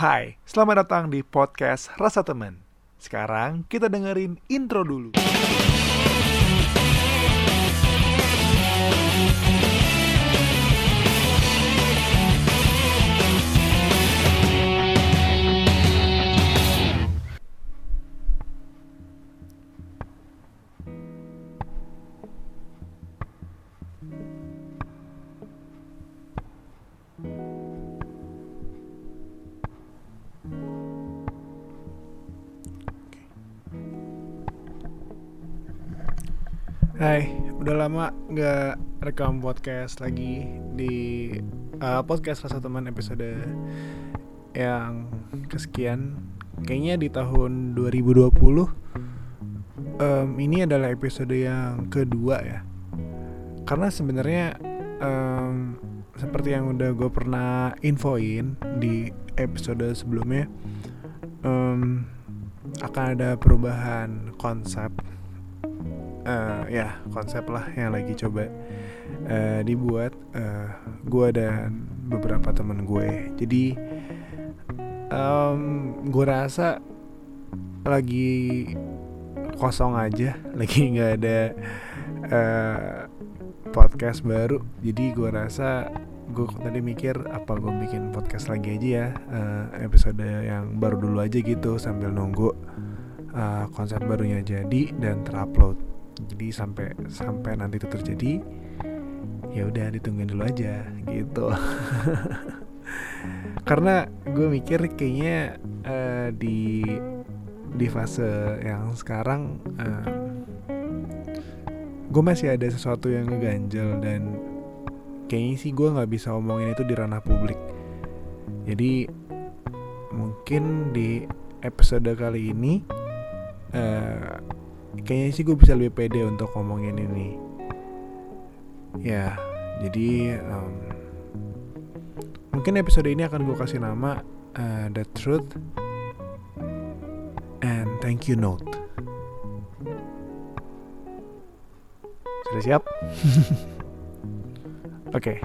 Hai, selamat datang di podcast Rasa Teman. Sekarang kita dengerin intro dulu. Nggak rekam podcast lagi di uh, podcast Rasa Teman episode yang kesekian. Kayaknya di tahun 2020 um, ini adalah episode yang kedua ya. Karena sebenarnya um, seperti yang udah gue pernah infoin di episode sebelumnya, um, akan ada perubahan konsep uh, ya konsep lah yang lagi coba uh, dibuat. Uh, gue dan beberapa temen gue. Jadi um, gue rasa lagi kosong aja lagi nggak ada uh, podcast baru. Jadi gue rasa gue tadi mikir apa gue bikin podcast lagi aja ya uh, episode yang baru dulu aja gitu sambil nunggu uh, konsep barunya jadi dan terupload jadi sampai sampai nanti itu terjadi ya udah ditungguin dulu aja gitu. Karena gue mikir kayaknya uh, di di fase yang sekarang uh, gue masih ada sesuatu yang ngeganjel dan kayaknya sih gue nggak bisa omongin itu di ranah publik. Jadi mungkin di episode kali ini uh, kayaknya sih gue bisa lebih pede untuk ngomongin ini. Ya jadi um, mungkin episode ini akan gue kasih nama uh, the truth and thank you note. Sudah siap? Oke. Okay.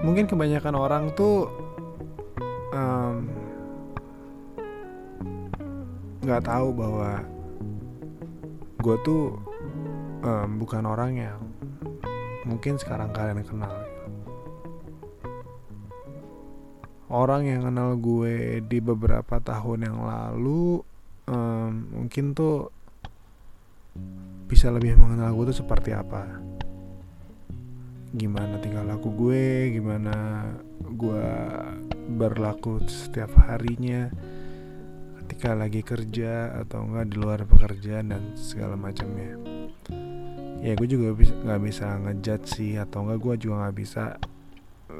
mungkin kebanyakan orang tuh nggak tahu bahwa gue tuh um, bukan orang yang mungkin sekarang kalian kenal. Orang yang kenal gue di beberapa tahun yang lalu um, mungkin tuh bisa lebih mengenal gue tuh seperti apa. Gimana tinggal laku gue gimana gue berlaku setiap harinya ketika lagi kerja atau enggak di luar pekerjaan dan segala macamnya. Ya gue juga nggak bisa ngejat sih atau enggak gue juga nggak bisa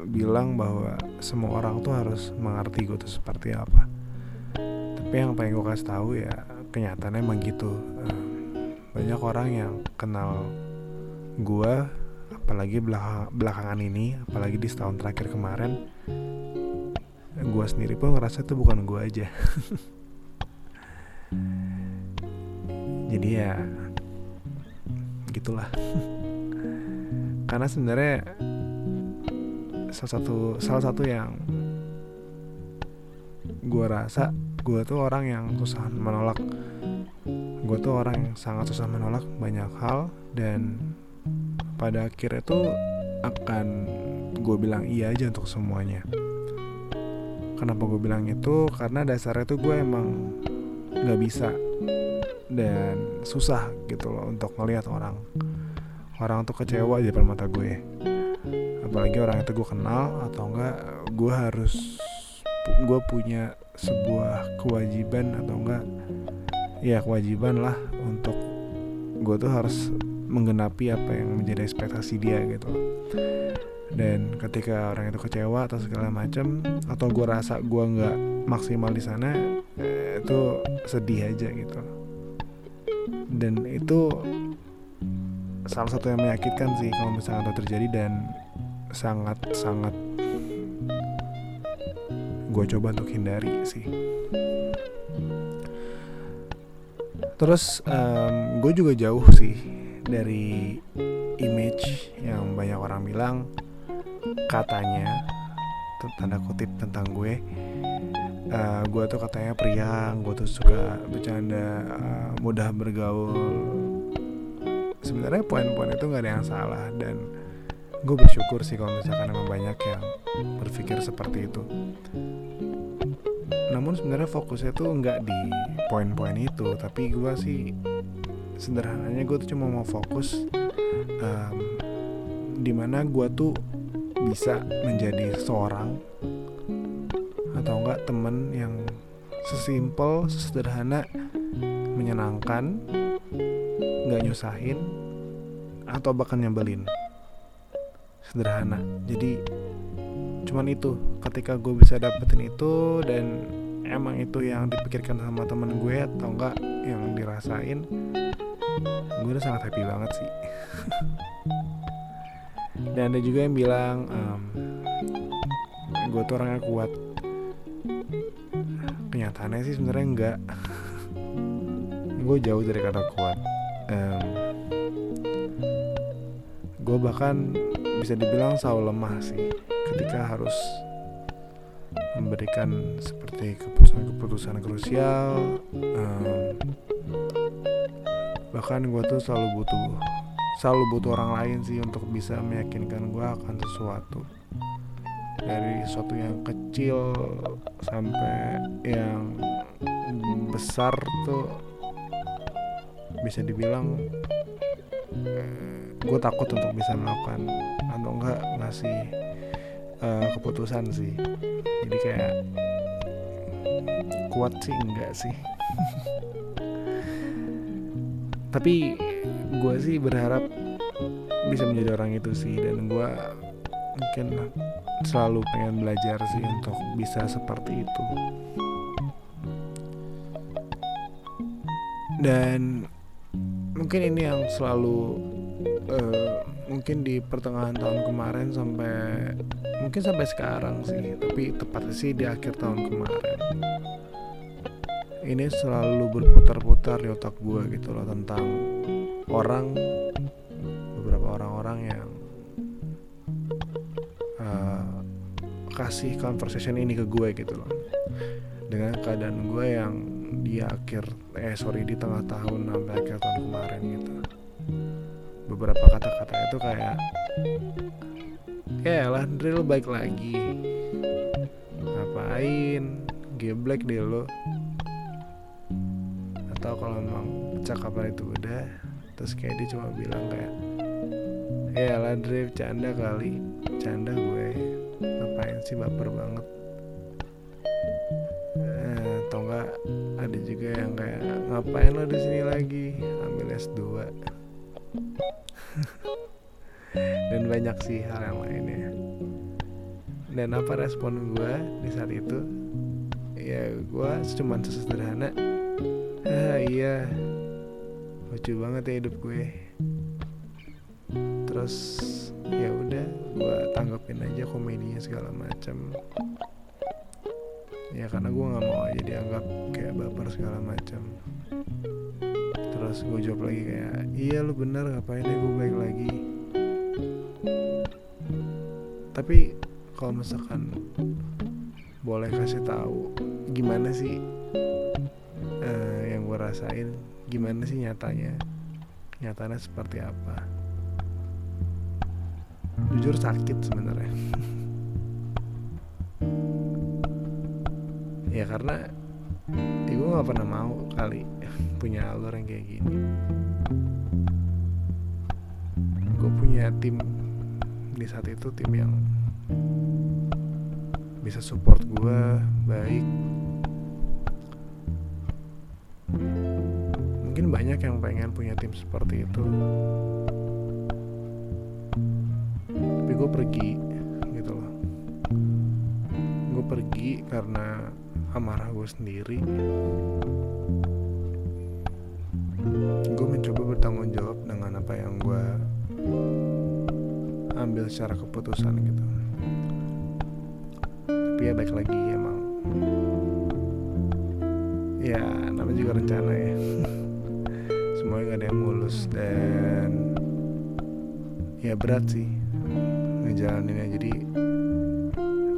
bilang bahwa semua orang tuh harus mengerti gue tuh seperti apa. Tapi yang pengen gue kasih tahu ya kenyataannya emang gitu. Banyak orang yang kenal gue apalagi belakangan ini apalagi di setahun terakhir kemarin gue sendiri pun ngerasa itu bukan gue aja jadi ya gitulah. Karena sebenarnya salah satu salah satu yang gue rasa gue tuh orang yang susah menolak. Gue tuh orang yang sangat susah menolak banyak hal dan pada akhirnya tuh akan gue bilang iya aja untuk semuanya. Kenapa gue bilang itu? Karena dasarnya tuh gue emang nggak bisa. Dan susah gitu loh untuk ngelihat orang. Orang tuh kecewa di depan mata gue. Apalagi orang itu gue kenal atau enggak gue harus gue punya sebuah kewajiban atau enggak ya kewajiban lah untuk gue tuh harus menggenapi apa yang menjadi ekspektasi dia gitu dan ketika orang itu kecewa atau segala macam atau gue rasa gue nggak maksimal di sana itu sedih aja gitu. Dan itu salah satu yang menyakitkan sih kalau misalnya itu terjadi dan sangat sangat gue coba untuk hindari sih. Terus um, gue juga jauh sih dari image yang banyak orang bilang katanya tanda kutip tentang gue uh, gue tuh katanya priang gue tuh suka bercanda uh, mudah bergaul. Sebenarnya poin-poin itu nggak ada yang salah dan gue bersyukur sih kalau misalkan emang banyak yang berpikir seperti itu. Namun sebenarnya fokusnya tuh nggak di poin-poin itu tapi gue sih sederhananya gue tuh cuma mau fokus um, di mana gue tuh bisa menjadi seorang temen yang sesimpel sederhana menyenangkan nggak nyusahin atau bahkan nyebelin. Sederhana. Jadi cuman itu. Ketika gue bisa dapetin itu dan emang itu yang dipikirkan sama temen gue atau enggak yang dirasain gue udah sangat happy banget sih. Dan ada juga yang bilang um, gue tuh orangnya kuat kenyataannya sih sebenarnya enggak. Gue jauh dari kata kuat. Um, gue bahkan bisa dibilang selalu lemah sih ketika harus memberikan seperti keputusan-keputusan krusial um, bahkan gue tuh selalu butuh selalu butuh orang lain sih untuk bisa meyakinkan gue akan sesuatu dari sesuatu yang kecil sampai yang besar tuh bisa dibilang gue takut untuk bisa melakukan atau enggak ngasih uh, keputusan sih. Jadi kayak kuat sih enggak sih. Tapi gue sih berharap bisa menjadi orang itu sih dan gue mungkin selalu pengen belajar sih untuk bisa seperti itu. Dan mungkin ini yang selalu uh, mungkin di pertengahan tahun kemarin sampai mungkin sampai sekarang sih tapi tepatnya sih di akhir tahun kemarin. Ini selalu berputar-putar di otak gue gitu loh tentang orang beberapa orang-orang yang kasih conversation ini ke gue gitu loh. Dengan keadaan gue yang di akhir eh sorry di tengah tahun sampai akhir tahun kemarin gitu. Beberapa kata-kata itu kayak ya lah drill baik lagi. Ngapain? Geblek deh lo atau kalau memang percakapan itu udah terus kayak dia cuma bilang kayak ya lah drill canda kali. Canda gue ngapain sih baper banget. Eh, atau enggak ada juga yang kayak ngapain lo di sini lagi? Ambil S2 dan banyak sih hal yang lainnya dan apa respon gue di saat itu? Ya gue cuma sesederhana. Ah iya lucu banget ya hidup gue terus ya udah gue tanggapin aja komedinya segala macam ya karena gue nggak mau aja dianggap kayak baper segala macam terus gue jawab lagi kayak iya lu bener ngapain deh gue baik lagi? Tapi kalau misalkan boleh kasih tahu gimana sih uh, yang gue rasain? Gimana sih nyatanya? Nyatanya seperti apa jujur sakit sebenarnya. Ya karena ya gue gak pernah mau kali punya alur yang kayak gini. Gue punya tim di saat itu tim yang bisa support gue baik. Mungkin banyak yang pengen punya tim seperti itu gue pergi gitu loh. Gue pergi karena amarah gue sendiri. Gue mencoba bertanggung jawab dengan apa yang gue ambil secara keputusan gitu. Tapi ya baik lagi emang. Ya namanya juga rencana ya. Semuanya gak ada yang mulus dan ya berat sih ngejalaninnya jadi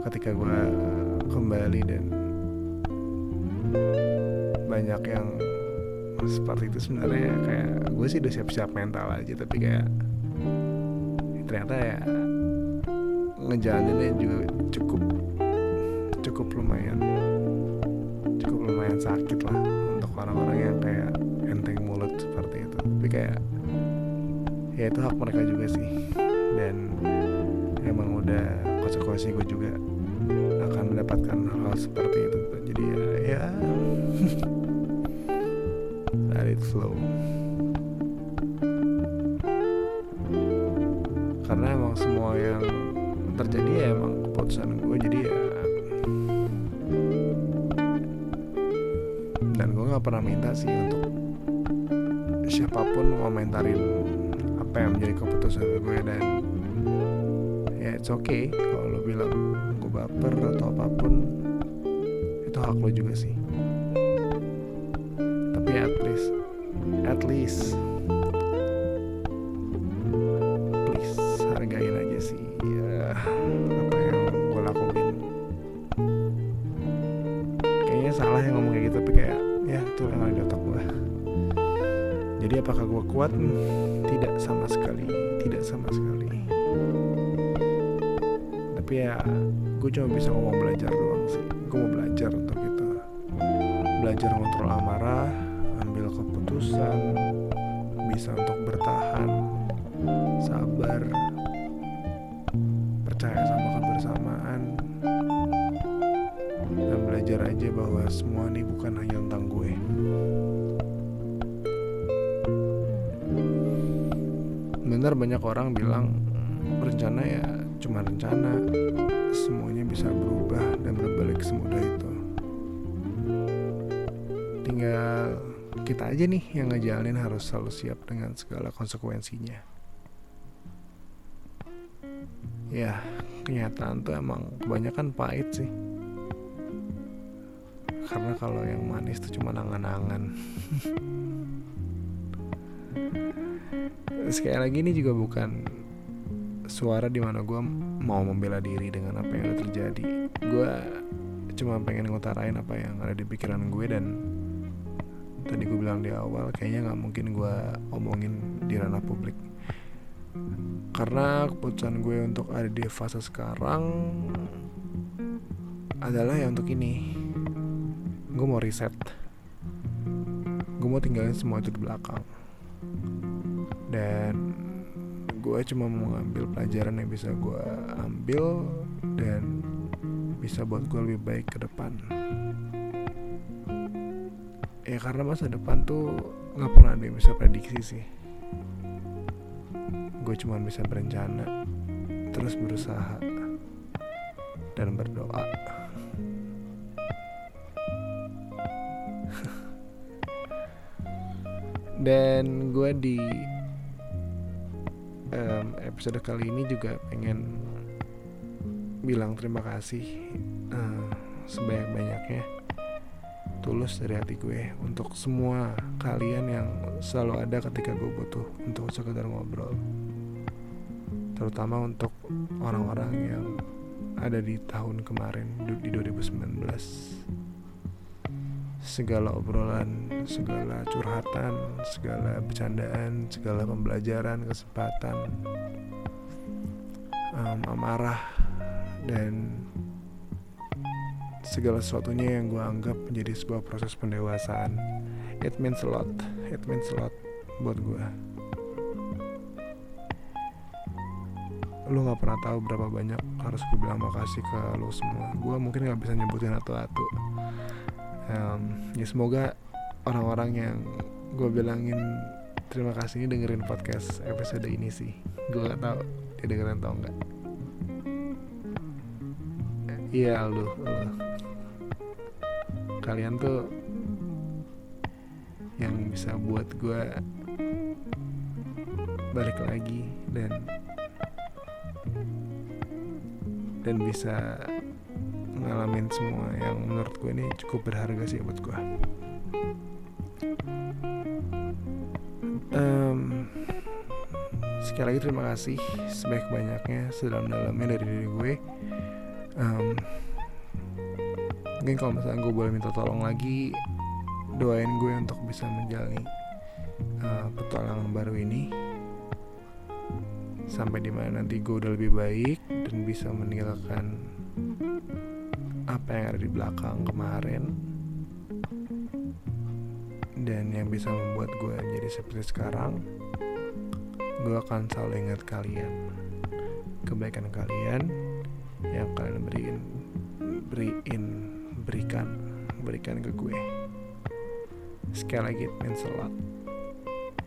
ketika gue kembali dan banyak yang seperti itu sebenarnya kayak gue sih udah siap-siap mental aja tapi kayak ternyata ya ngejalaninnya juga cukup cukup lumayan cukup lumayan sakit lah untuk orang-orang yang kayak enteng mulut seperti itu. Tapi kayak ya itu hak mereka juga sih udah konsekuensi gue juga akan mendapatkan hal seperti itu. Jadi ya ya. Let it flow. Karena emang semua yang terjadi ya emang keputusan gue jadi ya. Dan gue nggak pernah minta sih untuk siapa pun ngomentarin apa yang menjadi keputusan gue dan it's okay kalau lo bilang gue baper atau apa pun itu hak lo juga sih. Tapi at least at least please hargain aja sih ya, apa yang gue lakuin. Kayaknya salah yang ngomong kayak gitu tapi kayak ya itu ada di otak gue jadi apakah gue kuat? Hmm, tidak sama sekali tidak sama sekali tapi ya gue cuma bisa ngomong belajar doang sih. Gue mau belajar untuk itu. Belajar ngontrol amarah ambil keputusan bisa untuk bertahan sabar percaya sama kebersamaan dan belajar aja bahwa semua ini bukan hanya tentang gue. Benar banyak orang bilang rencana ya cuma rencana semuanya bisa berubah dan berbalik semudah itu. Tinggal kita aja nih yang ngejalanin harus selalu siap dengan segala konsekuensinya. Ya kenyataan tuh emang kebanyakan pahit sih. Karena kalau yang manis tuh cuma angan-angan. Sekali lagi ini juga bukan suara di mana gue mau membela diri dengan apa yang udah terjadi. Gue cuma pengen ngutarain apa yang ada di pikiran gue dan tadi gue bilang di awal kayaknya nggak mungkin gue omongin di ranah publik. Karena keputusan gue untuk ada di fase sekarang adalah ya untuk ini. Gue mau reset. Gue mau tinggalin semua itu di belakang. Dan gue cuma mau ngambil pelajaran yang bisa gue ambil dan bisa buat gue lebih baik ke depan. Ya karena masa depan tuh nggak pernah ada yang bisa prediksi sih. Gue cuma bisa berencana terus berusaha dan berdoa. Dan gue di um, episode kali ini juga pengen bilang terima kasih uh, sebanyak-banyaknya tulus dari hati gue untuk semua kalian yang selalu ada ketika gue butuh untuk sekedar ngobrol. Terutama untuk orang-orang yang ada di tahun kemarin di 2019 segala obrolan, segala curhatan, segala bercandaan, segala pembelajaran, kesempatan, um, amarah, dan segala sesuatunya yang gue anggap menjadi sebuah proses pendewasaan. It means a lot, it means a lot buat gue. Lu gak pernah tahu berapa banyak harus gue bilang makasih ke lo semua. Gue mungkin gak bisa nyebutin satu-satu um, ya semoga orang-orang yang gue bilangin terima kasih ini dengerin podcast episode ini sih. Gue gak tahu dia dengerin atau enggak iya lu kalian tuh yang bisa buat gue balik lagi dan dan bisa ngalamin semua yang menurut gue ini cukup berharga sih buat gue um, sekali lagi terima kasih sebaik banyaknya sedalam dalamnya dari diri gue. Um, mungkin kalau misalnya gue boleh minta tolong lagi doain gue untuk bisa menjalani uh, petualangan baru ini. Sampai di mana nanti gue udah lebih baik dan bisa meninggalkan apa yang ada di belakang kemarin. Dan yang bisa membuat gue jadi seperti sekarang gue akan selalu ingat kalian. Kebaikan kalian yang kalian beriin beriin berikan berikan ke gue. Sekali lagi it means a lot.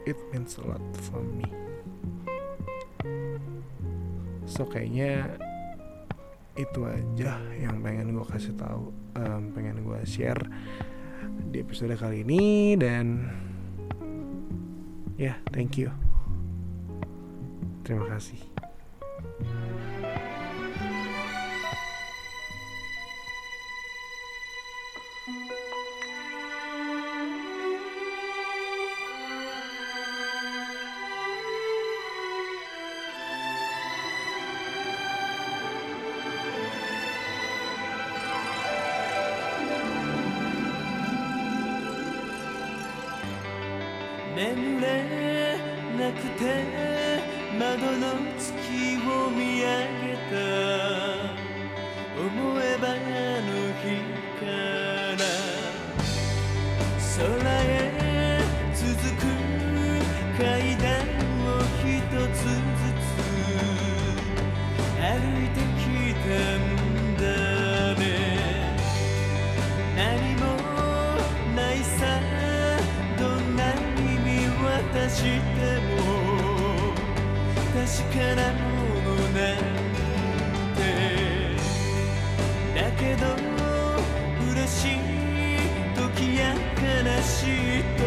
It means a lot for me. So kayaknya itu aja yang pengen gue kasih tahu um, pengen gue share di episode kali ini dan ya yeah, thank you. Terima kasih 空へ続く階段を一つずつ歩いてきたんだね何もないさどんなに見渡しても確かなものなんてだけどしい時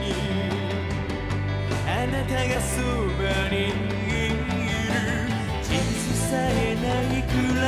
に。あなたがそばにいる。地図さえないくらい。